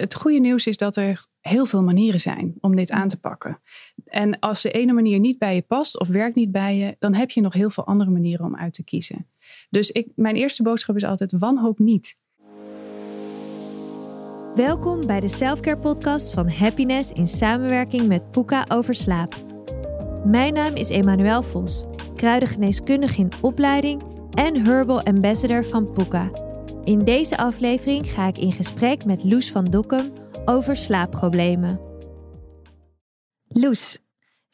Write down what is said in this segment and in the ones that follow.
het goede nieuws is dat er heel veel manieren zijn om dit aan te pakken. En als de ene manier niet bij je past of werkt niet bij je, dan heb je nog heel veel andere manieren om uit te kiezen. Dus ik, mijn eerste boodschap is altijd: wanhoop niet. Welkom bij de Selfcare Podcast van Happiness in samenwerking met Puka over slaap. Mijn naam is Emmanuel Vos, kruidengeneeskundige in opleiding en Herbal Ambassador van Puka. In deze aflevering ga ik in gesprek met Loes van Dokkum over slaapproblemen. Loes,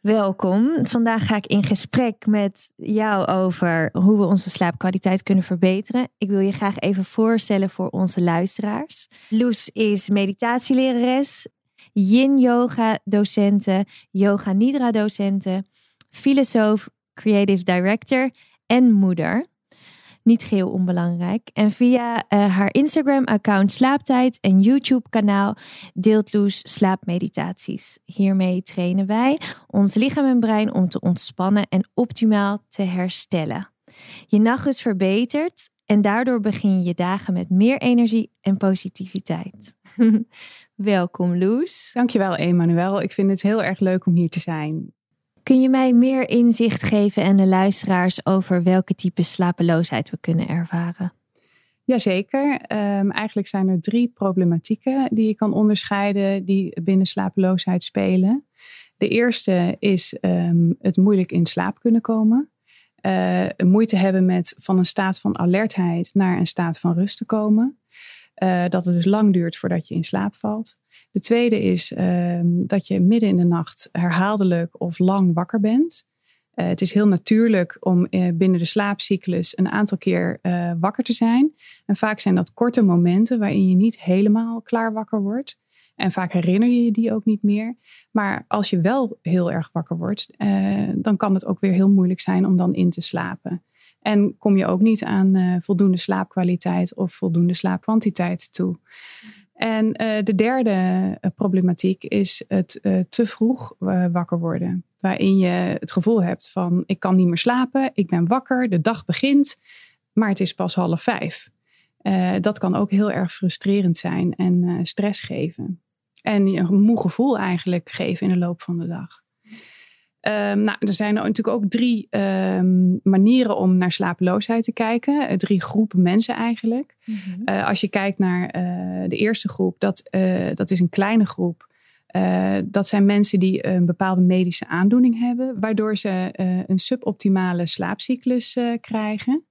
welkom. Vandaag ga ik in gesprek met jou over hoe we onze slaapkwaliteit kunnen verbeteren. Ik wil je graag even voorstellen voor onze luisteraars. Loes is meditatielerares, yin-yoga docenten, yoga nidra docenten, filosoof, creative director en moeder niet geheel onbelangrijk. En via uh, haar Instagram-account Slaaptijd en YouTube-kanaal deelt Loes slaapmeditaties. Hiermee trainen wij ons lichaam en brein om te ontspannen en optimaal te herstellen. Je nacht verbetert en daardoor begin je je dagen met meer energie en positiviteit. Welkom Loes. Dankjewel Emanuel. Ik vind het heel erg leuk om hier te zijn. Kun je mij meer inzicht geven en de luisteraars over welke type slapeloosheid we kunnen ervaren? Jazeker. Um, eigenlijk zijn er drie problematieken die je kan onderscheiden die binnen slapeloosheid spelen. De eerste is ehm, het moeilijk in slaap kunnen komen. Uh, moeite hebben met van een staat van alertheid naar een staat van rust te komen. Uh, dat het dus lang duurt voordat je in slaap valt. De tweede is ehm, dat je midden in de nacht herhaaldelijk of lang wakker bent. Uh, het is heel natuurlijk om uh, binnen de slaapcyclus een aantal keer uh, wakker te zijn. En vaak zijn dat korte momenten waarin je niet helemaal klaar wakker wordt. En vaak herinner je je die ook niet meer. Maar als je wel heel erg wakker wordt, dan kan het ook weer heel moeilijk zijn om dan in te slapen. En kom je ook niet aan voldoende slaapkwaliteit of voldoende slaapkwantiteit toe. En uh, de derde uh, problematiek is het uh, te vroeg wakker worden. Waarin je het gevoel hebt van ik kan niet meer slapen, ik ben wakker, de dag begint, maar het is pas half vijf. dat kan ook heel erg frustrerend zijn en stress geven. En een moe gevoel eigenlijk geven in de loop van de dag. Um, nou, er zijn natuurlijk ook drie um, manieren om naar slapeloosheid te kijken. Uh, drie groepen mensen eigenlijk. Mm -hmm. uh, als je kijkt naar uh, de eerste groep, dat, dat is een kleine groep. dat zijn mensen die een bepaalde medische aandoening hebben, waardoor ze een suboptimale slaapcyclus krijgen.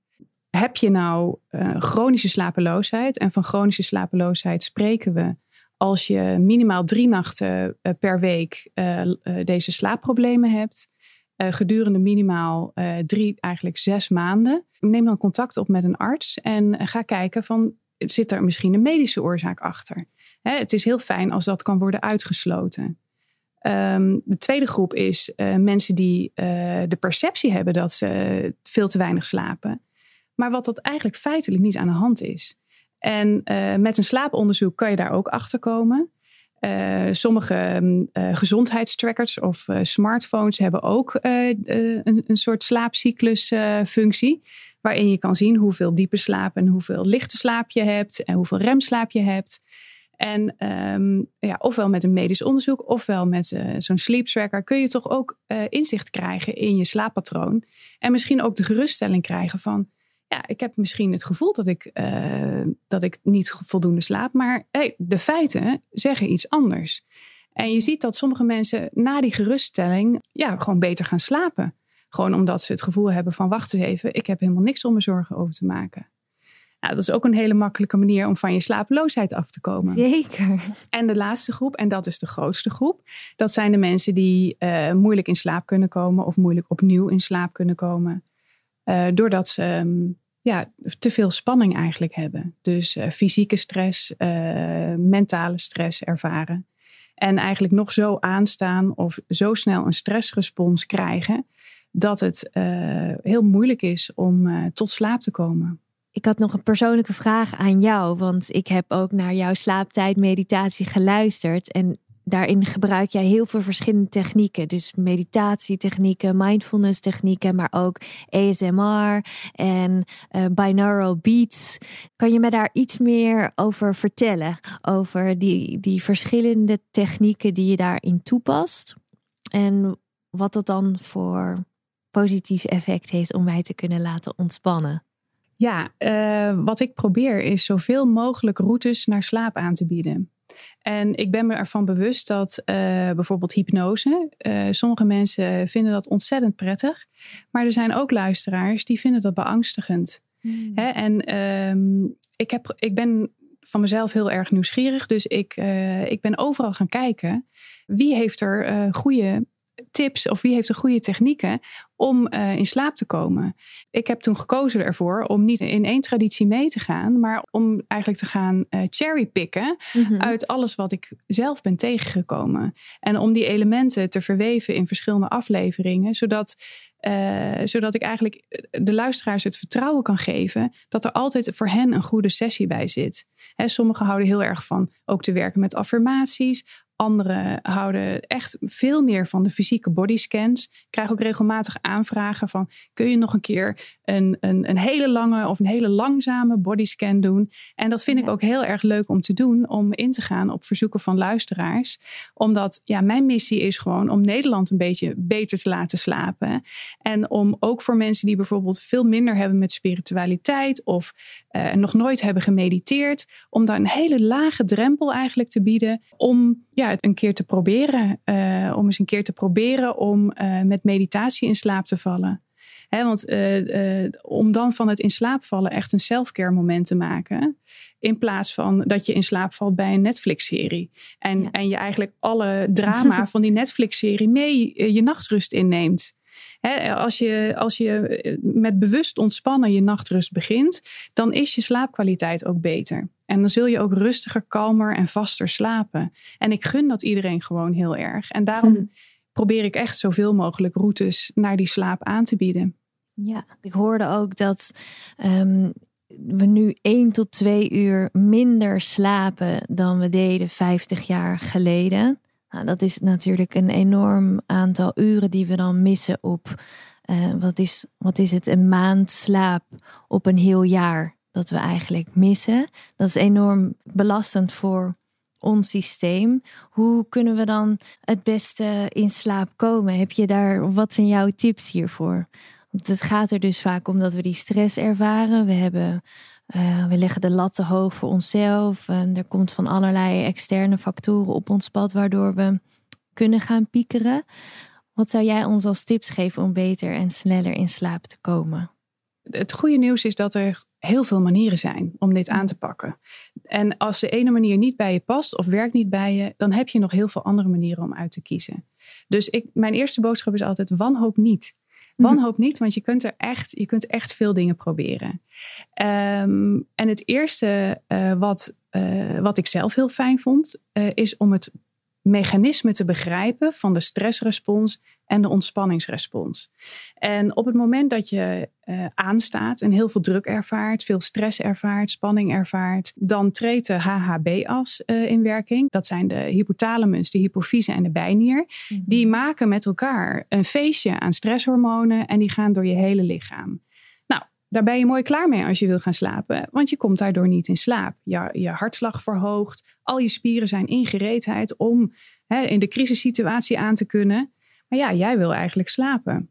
Heb je nou chronische slapeloosheid? En van chronische slapeloosheid spreken we als je minimaal drie nachten uh, per week uh, uh, deze slaapproblemen hebt, gedurende minimaal drie, eigenlijk zes maanden, neem dan contact op met een arts en ga kijken van zit er misschien een medische oorzaak achter. Het is heel fijn als dat kan worden uitgesloten. Um, de tweede groep is mensen die de perceptie hebben dat ze veel te weinig slapen, maar wat dat eigenlijk feitelijk niet aan de hand is. En uh, met een slaaponderzoek kan je daar ook achter komen. Uh, sommige uh, gezondheidstrackers of smartphones hebben ook een, een, soort slaapcyclusfunctie. waarin je kan zien hoeveel diepe slaap en hoeveel lichte slaap je hebt. En hoeveel remslaap je hebt. En um, ja, ofwel met een medisch onderzoek ofwel met zo'n sleep tracker kun je toch ook inzicht krijgen in je slaappatroon. En misschien ook de geruststelling krijgen van ja, ik heb misschien het gevoel dat ik, uh, dat ik niet voldoende slaap. Maar hey, de feiten zeggen iets anders. En je ziet dat sommige mensen na die geruststelling ja, gewoon beter gaan slapen. Gewoon omdat ze het gevoel hebben van wacht eens even, ik heb helemaal niks om me zorgen over te maken. Nou, dat is ook een hele makkelijke manier om van je slapeloosheid af te komen. Zeker. En de laatste groep, en dat is de grootste groep, dat zijn de mensen die uh, moeilijk in slaap kunnen komen of moeilijk opnieuw in slaap kunnen komen. Uh, doordat ze um, ja, te veel spanning eigenlijk hebben. Dus uh, fysieke stress, uh, mentale stress ervaren. En eigenlijk nog zo aanstaan of zo snel een stressrespons krijgen dat het uh, heel moeilijk is om tot slaap te komen. Ik had nog een persoonlijke vraag aan jou, want ik heb ook naar jouw slaaptijd meditatie geluisterd. En daarin gebruik jij heel veel verschillende technieken. Dus meditatietechnieken, mindfulness technieken, maar ook ASMR en uh, binaural beats. Kan je me daar iets meer over vertellen? Over die, die verschillende technieken die je daarin toepast? En wat dat dan voor positief effect heeft om mij te kunnen laten ontspannen? Ja, uh, wat ik probeer is zoveel mogelijk routes naar slaap aan te bieden. En ik ben me ervan bewust dat uh, bijvoorbeeld hypnose, uh, sommige mensen vinden dat ontzettend prettig, maar er zijn ook luisteraars die vinden dat beangstigend. Hmm. Hè? En um, ik, heb, ik ben van mezelf heel erg nieuwsgierig, dus ik, uh, ik ben overal gaan kijken wie heeft er goede tips of wie heeft de goede technieken om uh, in slaap te komen. Ik heb toen gekozen ervoor om niet in één traditie mee te gaan, maar om eigenlijk te gaan uh, cherrypicken mm uit alles wat ik zelf ben tegengekomen. En om die elementen te verweven in verschillende afleveringen, zodat uh, zodat ik eigenlijk de luisteraars het vertrouwen kan geven dat er altijd voor hen een goede sessie bij zit. He, sommigen houden heel erg van ook te werken met affirmaties. Anderen houden echt veel meer van de fysieke bodyscans. Ik krijg ook regelmatig aanvragen van... kun je nog een keer een, een, een hele lange of een hele langzame bodyscan doen? En dat vind ik ook heel erg leuk om te doen. Om in te gaan op verzoeken van luisteraars. Omdat ja, mijn missie is gewoon om Nederland een beetje beter te laten slapen. En om ook voor mensen die bijvoorbeeld veel minder hebben met spiritualiteit... of uh, nog nooit hebben gemediteerd... om daar een hele lage drempel eigenlijk te bieden... om ja, het een keer te proberen. Uh, om eens een keer te proberen om uh, met meditatie in slaap te vallen. Want om dan van het in slaap vallen echt een selfcare moment te maken. In plaats van dat je in slaap valt bij een Netflix-serie. En, ja. en je eigenlijk alle drama van die Netflix-serie mee je nachtrust inneemt als, je, als je eh, met bewust ontspannen je nachtrust begint, dan is je slaapkwaliteit ook beter. En dan zul je ook rustiger, kalmer en vaster slapen. En ik gun dat iedereen gewoon heel erg. En daarom hm. probeer ik echt zoveel mogelijk routes naar die slaap aan te bieden. Ja, ik hoorde ook dat um, we nu 1 tot 2 uur minder slapen dan we deden 50 jaar geleden. Nou, dat is natuurlijk een enorm aantal uren die we dan missen op, uh, wat, is, wat is het, een maand slaap op een heel jaar dat we eigenlijk missen. Dat is enorm belastend voor ons systeem. Hoe kunnen we dan het beste in slaap komen? Heb je daar, wat zijn jouw tips hiervoor? Want het gaat er dus vaak om dat we die stress ervaren. We hebben uh, we leggen de lat te hoog voor onszelf. En er komt van allerlei externe factoren op ons pad waardoor we kunnen gaan piekeren. Wat zou jij ons als tips geven om beter en sneller in slaap te komen? Het goede nieuws is dat er heel veel manieren zijn om dit aan te pakken. En als de ene manier niet bij je past of werkt niet bij je, dan heb je nog heel veel andere manieren om uit te kiezen. Dus ik, mijn eerste boodschap is altijd: wanhoop niet. Wanhoop niet, want je kunt er echt, je kunt echt veel dingen proberen. Um, en het eerste uh, wat, uh, wat ik zelf heel fijn vond, uh, is om het mechanisme te begrijpen van de stressrespons en de ontspanningsrespons. En op het moment dat je uh, aanstaat en heel veel druk ervaart, veel stress ervaart, spanning ervaart, dan treedt de HHB-as uh, in werking. Dat zijn de hypothalamus, de hypofyse en de bijnier. Mm -hmm. Die maken met elkaar een feestje aan stresshormonen en die gaan door je hele lichaam. Nou, daar ben je mooi klaar mee als je wil gaan slapen, want je komt daardoor niet in slaap. Je, je hartslag verhoogt, al je spieren zijn in gereedheid om hè, in de crisissituatie aan te kunnen. Maar ja, jij wil eigenlijk slapen.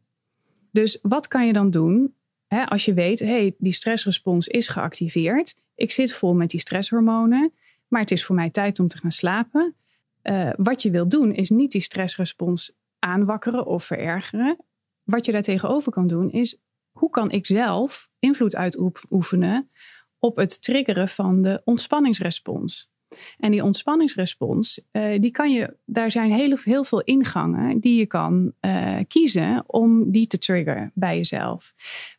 Dus wat kan je dan doen hè, als je weet, hey, die stressrespons is geactiveerd. Ik zit vol met die stresshormonen, maar het is voor mij tijd om te gaan slapen. Uh, wat je wil doen is niet die stressrespons aanwakkeren of verergeren. Wat je daar tegenover kan doen is, hoe kan ik zelf invloed uitoefenen op het triggeren van de ontspanningsrespons? En die ontspanningsrespons, uh, die kan je, daar zijn heel, heel veel ingangen die je kan uh, kiezen om die te triggeren bij jezelf.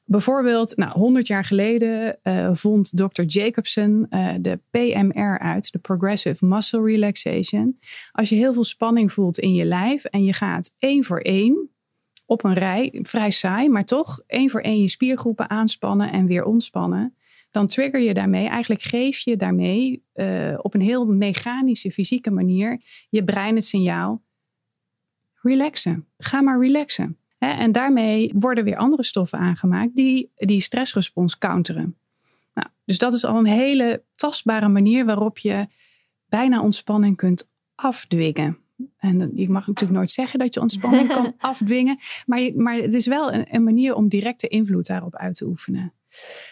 Bijvoorbeeld, nou, 100 jaar geleden uh, vond Dr. Jacobson de PMR uit, de Progressive Muscle Relaxation. Als je heel veel spanning voelt in je lijf en je gaat één voor één op een rij, vrij saai, maar toch één voor één je spiergroepen aanspannen en weer ontspannen dan trigger je daarmee, eigenlijk geef je daarmee uh, op een heel mechanische, fysieke manier je brein het signaal: relaxen. Ga maar relaxen. En daarmee worden weer andere stoffen aangemaakt die die stressrespons counteren. Nou, dus dat is al een hele tastbare manier waarop je bijna ontspanning kunt afdwingen. En je mag natuurlijk nooit zeggen dat je ontspanning kan afdwingen. Maar, je, maar het is wel een, een, manier om directe invloed daarop uit te oefenen.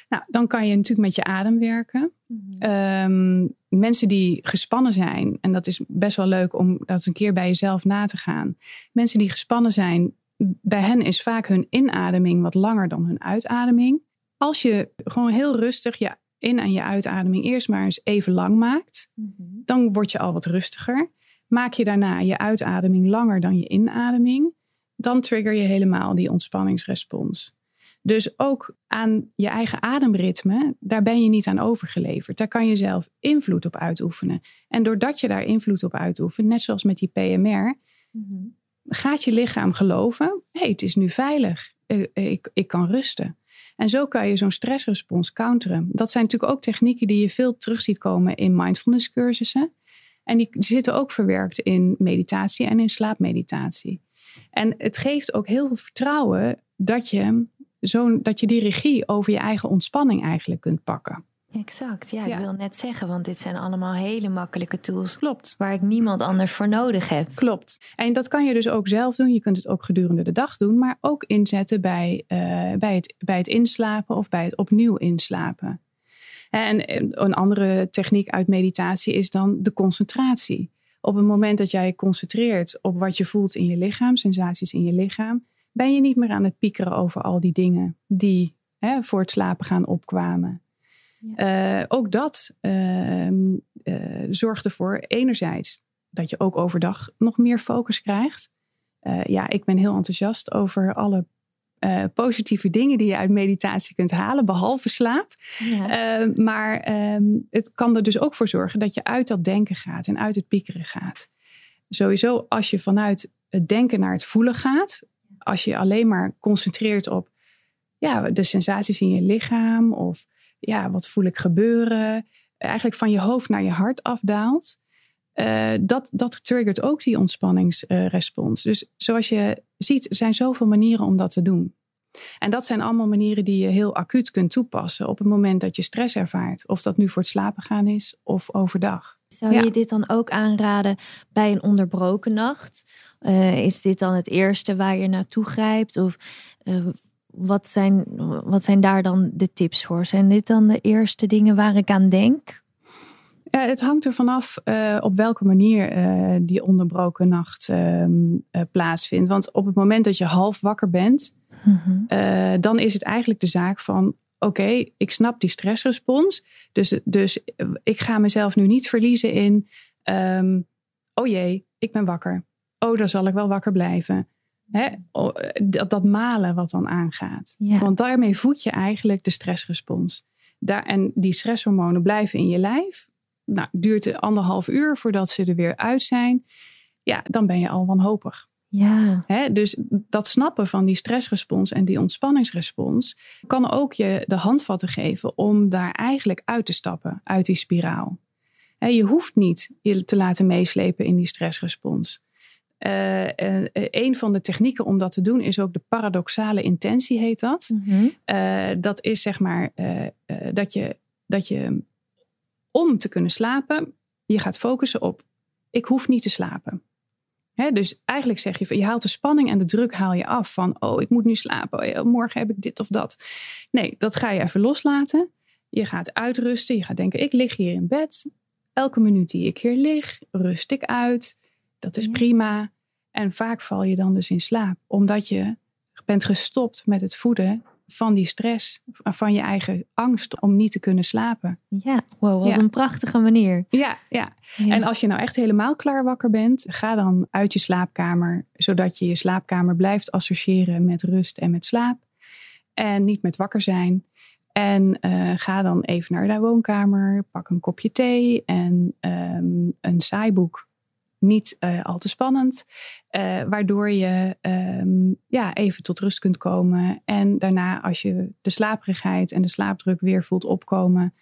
Nou, dan kan je natuurlijk met je adem werken. Mhm. Ehm, mensen die gespannen zijn, en dat is best wel leuk om dat een keer bij jezelf na te gaan. Mensen die gespannen zijn, bij hen is vaak hun inademing wat langer dan hun uitademing. Als je gewoon heel rustig je in- en je uitademing eerst maar eens even lang maakt, mhm. dan word je al wat rustiger. Maak je daarna je uitademing langer dan je inademing, dan trigger je helemaal die ontspanningsrespons. Dus ook aan je eigen ademritme, daar ben je niet aan overgeleverd. Daar kan je zelf invloed op uitoefenen. En doordat je daar invloed op uitoefent, net zoals met die PMR, mhm. gaat je lichaam geloven: hé, hey, het is nu veilig. Eh, eh, ik, ik kan rusten. En zo kan je zo'n stressrespons counteren. Dat zijn natuurlijk ook technieken die je veel terug ziet komen in mindfulness cursussen. En die, zitten ook verwerkt in meditatie en in slaapmeditatie. En het geeft ook heel veel vertrouwen dat je, zo, dat je die regie over je eigen ontspanning eigenlijk kunt pakken. Exact, ja, ik wil net zeggen, want dit zijn allemaal hele makkelijke tools. Klopt. Waar ik niemand anders voor nodig heb. Klopt. En dat kan je dus ook zelf doen. Je kunt het ook gedurende de dag doen, maar ook inzetten bij, uh, bij, het, bij het inslapen of bij het opnieuw inslapen. En een andere techniek uit meditatie is dan de concentratie. Op het moment dat jij je concentreert op wat je voelt in je lichaam, sensaties in je lichaam, ben je niet meer aan het piekeren over al die dingen die hè, voor het slapen gaan opkwamen. Eh, ook dat uh, uh, zorgt ervoor, enerzijds, dat je ook overdag nog meer focus krijgt. Eh, ja, ik ben heel enthousiast over alle positieve dingen die je uit meditatie kunt halen, behalve slaap. Ja. maar ehm, het kan er dus ook voor zorgen dat je uit dat denken gaat en uit het piekeren gaat. Sowieso, als je vanuit het denken naar het voelen gaat, als je alleen maar concentreert op ja, de sensaties in je lichaam of ja, wat voel ik gebeuren? Eigenlijk van je hoofd naar je hart afdaalt. Uh, dat, dat triggert ook die ontspanningsrespons. dus zoals je ziet, zijn zoveel manieren om dat te doen. En dat zijn allemaal manieren die je heel acuut kunt toepassen op het moment dat je stress ervaart. Of dat nu voor het slapen gaan is of overdag. Zou je dit dan ook aanraden bij een onderbroken nacht? Uh, is dit dan het eerste waar je naartoe grijpt? Of uh, wat zijn, wat zijn daar dan de tips voor? Zijn dit dan de eerste dingen waar ik aan denk? Ja, het hangt er vanaf uh, op welke manier uh, die onderbroken nacht uh, plaatsvindt. Want op het moment dat je half wakker bent, mm dan is het eigenlijk de zaak van: oké, ik snap die stressrespons. Dus, dus ik ga mezelf nu niet verliezen in: um, oh jee, ik ben wakker. Oh, dan zal ik wel wakker blijven. Hè, dat, dat malen wat dan aangaat. Want daarmee voed je eigenlijk de stressrespons. Daar, en die stresshormonen blijven in je lijf. Nou, duurt het anderhalf uur voordat ze er weer uit zijn. Ja, dan ben je al wanhopig. Ja. Hè, dus dat snappen van die stressrespons en die ontspanningsrespons kan ook je de handvatten geven om daar eigenlijk uit te stappen, uit die spiraal. Hè, je hoeft niet je te laten meeslepen in die stressrespons. Uh, uh, een van de technieken om dat te doen is ook de paradoxale intentie, heet dat. Mhm. dat is zeg maar dat, je, dat je om te kunnen slapen, je gaat focussen op: ik hoef niet te slapen. Dus eigenlijk zeg je, je haalt de spanning en de druk haal je af van, oh, ik moet nu slapen, oh, morgen heb ik dit of dat. Nee, dat ga je even loslaten. Je gaat uitrusten, je gaat denken, ik lig hier in bed. Elke minuut die ik hier lig, rust ik uit. Dat is prima. En vaak val je dan dus in slaap, omdat je bent gestopt met het voeden van die stress, van je eigen angst om niet te kunnen slapen. Ja, wow, wat een prachtige manier. Ja, ja, ja, En als je nou echt helemaal klaar wakker bent, ga dan uit je slaapkamer, zodat je je slaapkamer blijft associëren met rust en met slaap. En niet met wakker zijn. En uh, ga dan even naar de woonkamer, pak een kopje thee en um, een saaiboek niet al te spannend. waardoor je ehm, ja, even tot rust kunt komen. En daarna, als je de slaperigheid en de slaapdruk weer voelt opkomen,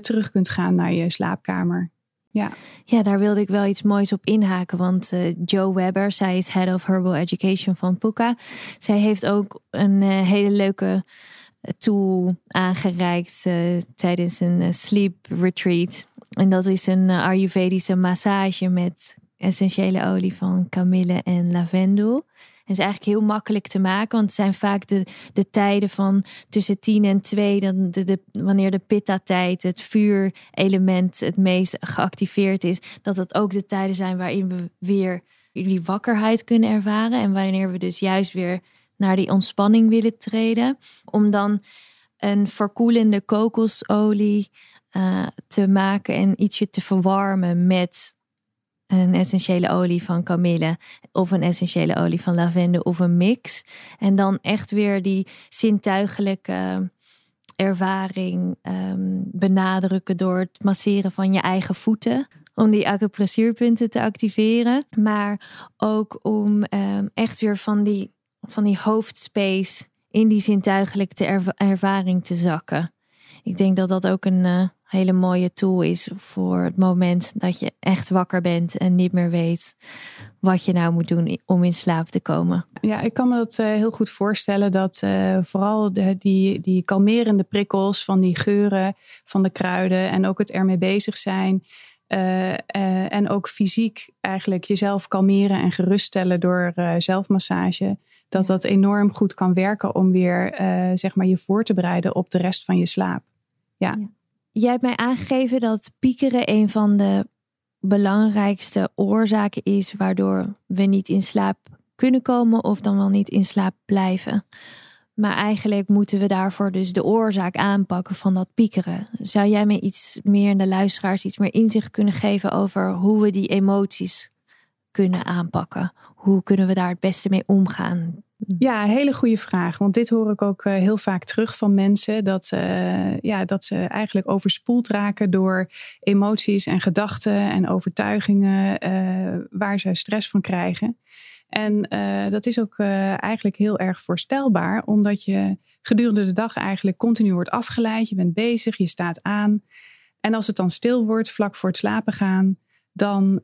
terug kunt gaan naar je slaapkamer. Ja. ja, daar wilde ik wel iets moois op inhaken. Want uh, Joe Webber, zij is Head of Herbal Education van Puka. Zij heeft ook een hele leuke eh, tool aangereikt tijdens een sleep retreat. En dat is een Ayurvedische massage met essentiële olie van kamille en lavendel. Is eigenlijk heel makkelijk te maken, want het zijn vaak de, de tijden van tussen tien en twee, dan de, de, wanneer de pitta-tijd, het vuurelement, het meest geactiveerd is, dat dat ook de tijden zijn waarin we weer die wakkerheid kunnen ervaren en wanneer we dus juist weer naar die ontspanning willen treden, om dan een verkoelende kokosolie uh, te maken en ietsje te verwarmen met een essentiële olie van kamille of een essentiële olie van lavendel of een mix. En dan echt weer die zintuigelijke ervaring um, benadrukken door het masseren van je eigen voeten. Om die acupressuurpunten te activeren. Maar ook om um, echt weer van die, van die hoofdspace in die zintuigelijke ervaring te zakken. Ik denk dat dat ook een, uh, hele mooie tool is voor het moment dat je echt wakker bent en niet meer weet wat je nou moet doen om in slaap te komen. Ja, ik kan me dat uh, heel goed voorstellen dat uh, vooral de, die, die kalmerende prikkels van die geuren van de kruiden en ook het ermee bezig zijn. Uh, en ook fysiek eigenlijk jezelf kalmeren en geruststellen door zelfmassage. Dat dat enorm goed kan werken om weer zeg maar je voor te bereiden op de rest van je slaap. ja. ja. Jij hebt mij aangegeven dat piekeren een van de belangrijkste oorzaken is waardoor we niet in slaap kunnen komen of dan wel niet in slaap blijven. Maar eigenlijk moeten we daarvoor dus de oorzaak aanpakken van dat piekeren. Zou jij me iets meer de luisteraars iets meer inzicht kunnen geven over hoe we die emoties kunnen aanpakken? Hoe kunnen we daar het beste mee omgaan? Ja, hele goede vraag. Want dit hoor ik ook eh, heel vaak terug van mensen. Dat, uh, ja, dat ze eigenlijk overspoeld raken door emoties en gedachten en overtuigingen uh, waar ze stress van krijgen. En dat is ook eigenlijk heel erg voorstelbaar, omdat je gedurende de dag eigenlijk continu wordt afgeleid. Je bent bezig, je staat aan. En als het dan stil wordt, vlak voor het slapen gaan, dan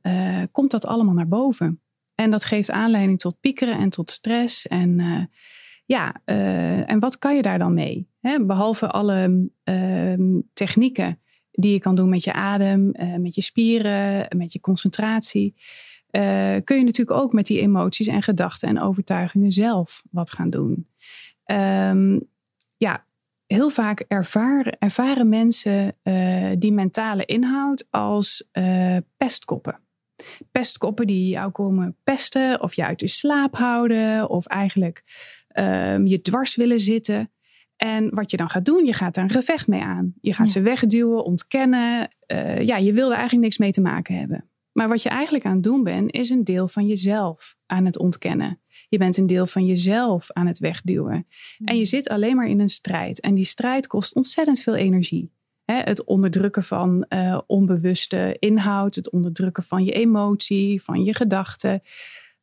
komt dat allemaal naar boven. En dat geeft aanleiding tot piekeren en tot stress. En uh, ja, uh, en wat kan je daar dan mee? Behalve alle uh, technieken die je kan doen met je adem, uh, met je spieren, met je concentratie. kun je natuurlijk ook met die emoties en gedachten en overtuigingen zelf wat gaan doen. Um, ja, heel vaak ervaren, ervaren mensen die mentale inhoud als pestkoppen pestkoppen die jou komen pesten of je uit de slaap houden of eigenlijk um, je dwars willen zitten. En wat je dan gaat doen, je gaat daar een gevecht mee aan. Je gaat ze wegduwen, ontkennen. Uh, ja, je wil er eigenlijk niks mee te maken hebben. Maar wat je eigenlijk aan het doen bent, is een deel van jezelf aan het ontkennen. Je bent een deel van jezelf aan het wegduwen. En je zit alleen maar in een strijd. En die strijd kost ontzettend veel energie het onderdrukken van uh, onbewuste inhoud, het onderdrukken van je emotie, van je gedachten.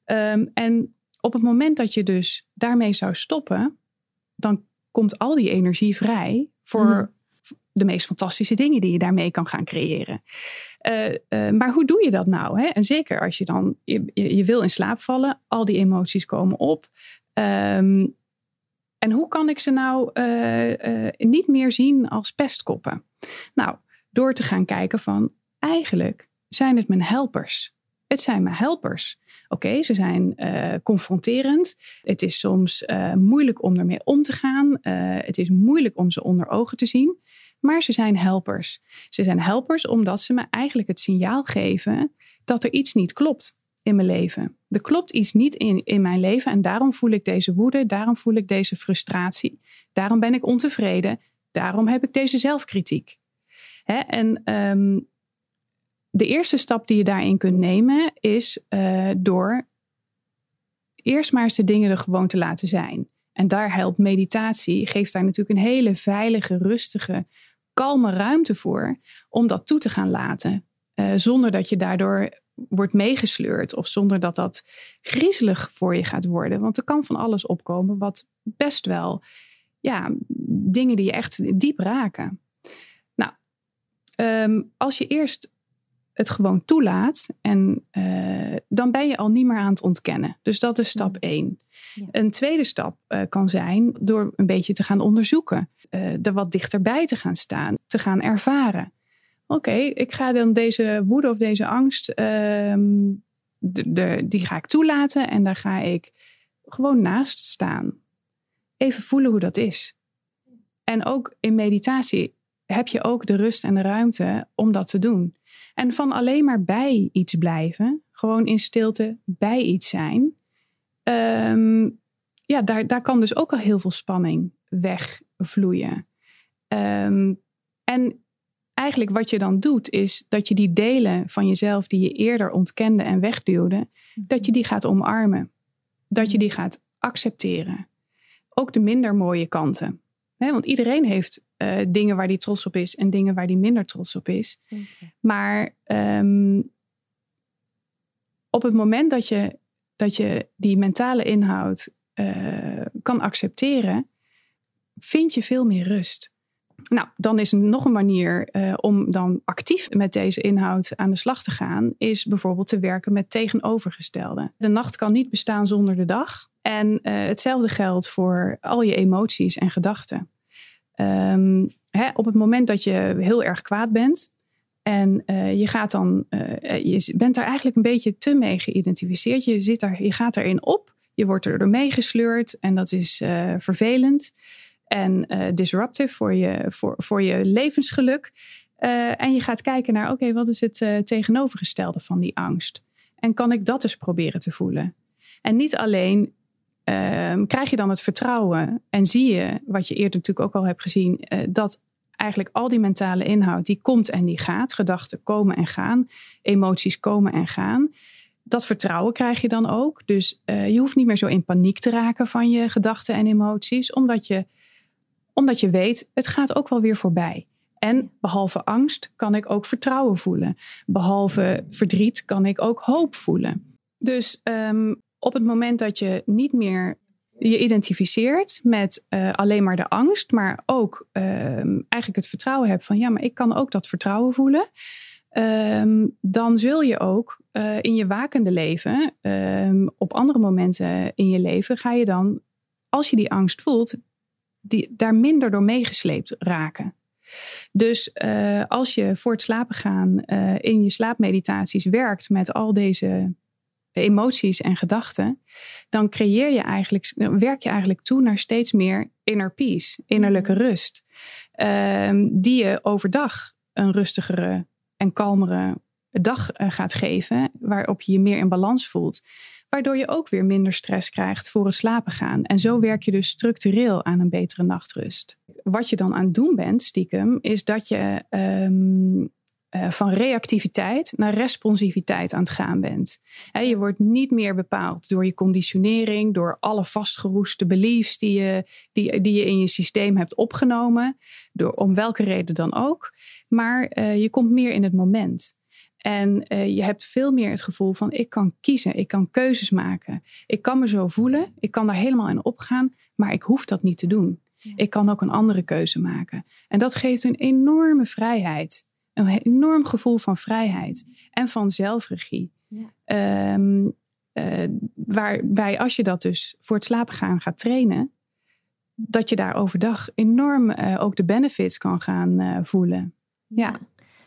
Um, en op het moment dat je dus daarmee zou stoppen, dan komt al die energie vrij voor mhm. de meest fantastische dingen die je daarmee kan gaan creëren. Uh, uh, maar hoe doe je dat nou? Hè? En zeker als je dan, je, je, wil in slaap vallen, al die emoties komen op. Um, en hoe kan ik ze nou uh, uh, niet meer zien als pestkoppen? Nou, door te gaan kijken van eigenlijk zijn het mijn helpers. Het zijn mijn helpers. Oké, ze zijn uh, confronterend. Het is soms moeilijk om ermee om te gaan. Het is moeilijk om ze onder ogen te zien. Maar ze zijn helpers. Ze zijn helpers omdat ze me eigenlijk het signaal geven dat er iets niet klopt in mijn leven. Er klopt iets niet in, in mijn leven en daarom voel ik deze woede, daarom voel ik deze frustratie, daarom ben ik ontevreden, daarom heb ik deze zelfkritiek. Hè? En um, de eerste stap die je daarin kunt nemen is uh, door eerst maar eens de dingen er gewoon te laten zijn. En daar helpt meditatie, geeft daar natuurlijk een hele veilige, rustige, kalme ruimte voor om dat toe te gaan laten. Uh, zonder dat je daardoor wordt meegesleurd of zonder dat dat griezelig voor je gaat worden. Want er kan van alles opkomen wat best wel, ja, dingen die je echt diep raken. Nou, ehm, als je eerst het gewoon toelaat en uh, dan ben je al niet meer aan het ontkennen. Dus dat is stap 1. Ja. Een tweede stap uh, kan zijn door een beetje te gaan onderzoeken, uh, er wat dichterbij te gaan staan, te gaan ervaren. Oké, ik ga dan deze woede of deze angst, ehm, de, die ga ik toelaten en daar ga ik gewoon naast staan. Even voelen hoe dat is. En ook in meditatie heb je ook de rust en de ruimte om dat te doen. En van alleen maar bij iets blijven, gewoon in stilte bij iets zijn, um, ja, daar, daar kan dus ook al heel veel spanning wegvloeien. Um, en eigenlijk wat je dan doet, is dat je die delen van jezelf die je eerder ontkende en wegduwde, dat je die gaat omarmen. Dat je die gaat accepteren. Ook de minder mooie kanten. want iedereen heeft uh, dingen waar hij trots op is en dingen waar hij minder trots op is. Zeker. Maar um, op het moment dat je, dat je die mentale inhoud uh, kan accepteren, vind je veel meer rust. Nou, dan is nog een manier uh, om dan actief met deze inhoud aan de slag te gaan, is bijvoorbeeld te werken met tegenovergestelde. De nacht kan niet bestaan zonder de dag. En uh, hetzelfde geldt voor al je emoties en gedachten. Um, hè, op het moment dat je heel erg kwaad bent en uh, je gaat dan, je bent daar eigenlijk een beetje te mee geïdentificeerd. Je, zit daar, je gaat erin op, je wordt er door meegesleurd en dat is vervelend en uh, disruptive voor je, voor, voor je levensgeluk. Uh, en je gaat kijken naar, oké, wat is het uh, tegenovergestelde van die angst? En kan ik dat eens proberen te voelen? En niet alleen ehm, krijg je dan het vertrouwen en zie je, wat je eerder natuurlijk ook al hebt gezien, dat eigenlijk al die mentale inhoud, die komt en die gaat. Gedachten komen en gaan, emoties komen en gaan. Dat vertrouwen krijg je dan ook. Dus je hoeft niet meer zo in paniek te raken van je gedachten en emoties, omdat je omdat je weet, het gaat ook wel weer voorbij. En behalve angst kan ik ook vertrouwen voelen. Behalve verdriet kan ik ook hoop voelen. Dus um, op het moment dat je niet meer je identificeert met uh, alleen maar de angst, maar ook uh, eigenlijk het vertrouwen hebt van ja, maar ik kan ook dat vertrouwen voelen. Um, dan zul je ook uh, in je wakende leven, ehm, op andere momenten in je leven, ga je dan, als je die angst voelt, die daar minder door meegesleept raken. Dus uh, als je voor het slapen gaan uh, in je slaapmeditaties werkt met al deze emoties en gedachten, dan creëer je eigenlijk, werk je eigenlijk toe naar steeds meer inner peace, innerlijke mm. rust. Uh, die je overdag een rustigere en kalmere dag uh, gaat geven, waarop je je meer in balans voelt. Waardoor je ook weer minder stress krijgt voor het slapen gaan. En zo werk je dus structureel aan een betere nachtrust. Wat je dan aan het doen bent, stiekem, is dat je um, uh, van reactiviteit naar responsiviteit aan het gaan bent. Je wordt niet meer bepaald door je conditionering, door alle vastgeroeste beliefs die je, die, die je in je systeem hebt opgenomen, door, om welke reden dan ook. Maar uh, je komt meer in het moment. En uh, je hebt veel meer het gevoel van ik kan kiezen, ik kan keuzes maken. Ik kan me zo voelen, ik kan daar helemaal in opgaan, maar ik hoef dat niet te doen. Ik kan ook een andere keuze maken. En dat geeft een enorme vrijheid. Een enorm gevoel van vrijheid en van zelfregie. Ja. Um, uh, waarbij als je dat dus voor het slapen gaan gaat trainen, dat je daar overdag enorm uh, ook de benefits kan gaan voelen. ja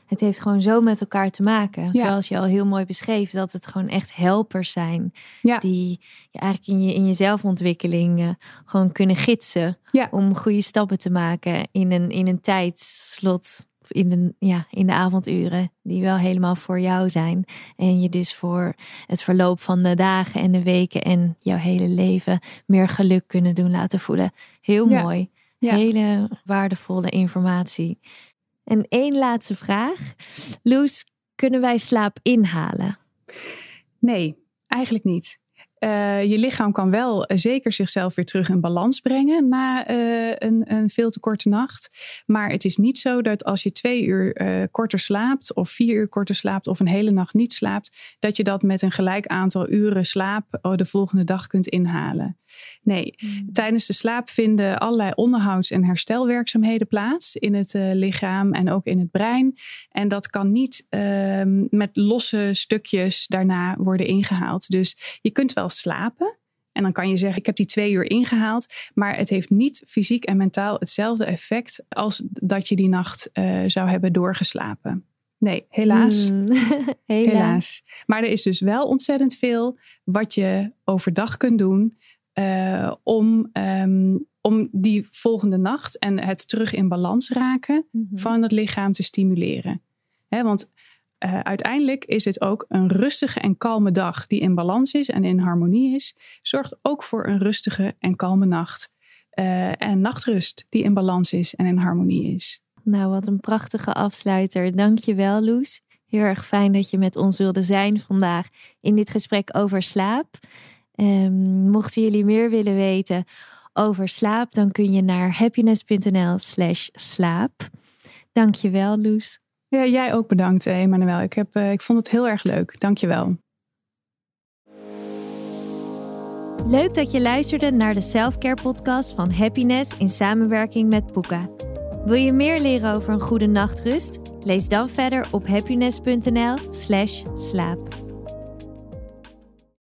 het heeft gewoon zo met elkaar te maken. Zoals je al heel mooi beschreef, dat het gewoon echt helpers zijn. Die je eigenlijk in je, in je zelfontwikkeling uh, gewoon kunnen gidsen. Om goede stappen te maken in een, in een tijdslot. In de, ja, in de avonduren die wel helemaal voor jou zijn. En je dus voor het verloop van de dagen en de weken en jouw hele leven meer geluk kunnen doen laten voelen. Heel mooi. Hele waardevolle informatie. En één laatste vraag. Loes, kunnen wij slaap inhalen? Nee, eigenlijk niet. Uh, je lichaam kan wel zeker zichzelf weer terug in balans brengen na uh, een, een, veel te korte nacht. Maar het is niet zo dat als je twee uur korter slaapt, of vier uur korter slaapt, of een hele nacht niet slaapt, dat je dat met een gelijk aantal uren slaap de volgende dag kunt inhalen. Nee, hmm. tijdens de slaap vinden allerlei onderhouds- en herstelwerkzaamheden plaats in het uh, lichaam en ook in het brein. En dat kan niet uh, met losse stukjes daarna worden ingehaald. Dus je kunt wel slapen. En dan kan je zeggen, ik heb die twee uur ingehaald. Maar het heeft niet fysiek en mentaal hetzelfde effect als dat je die nacht uh, zou hebben doorgeslapen. Nee, helaas. Mm, helaas. helaas. Maar er is dus wel ontzettend veel wat je overdag kunt doen uh, om, um, om die volgende nacht en het terug in balans raken mm -hmm. van het lichaam te stimuleren. He, want uh, uiteindelijk is het ook een rustige en kalme dag die in balans is en in harmonie is, zorgt ook voor een rustige en kalme nacht. Uh, en nachtrust die in balans is en in harmonie is. Nou, wat een prachtige afsluiter. Dank je wel, Loes. Heel erg fijn dat je met ons wilde zijn vandaag in dit gesprek over slaap. Um, mochten jullie meer willen weten over slaap, dan kun je naar happiness.nl slash slaap. Dankjewel, Loes. Ja, jij ook bedankt, Emmanuel. Ik, heb, uh, ik vond het heel erg leuk. Dankjewel. Leuk dat je luisterde naar de Selfcare podcast van Happiness in samenwerking met Poeka. Wil je meer leren over een goede nachtrust? Lees dan verder op happiness.nl slash slaap.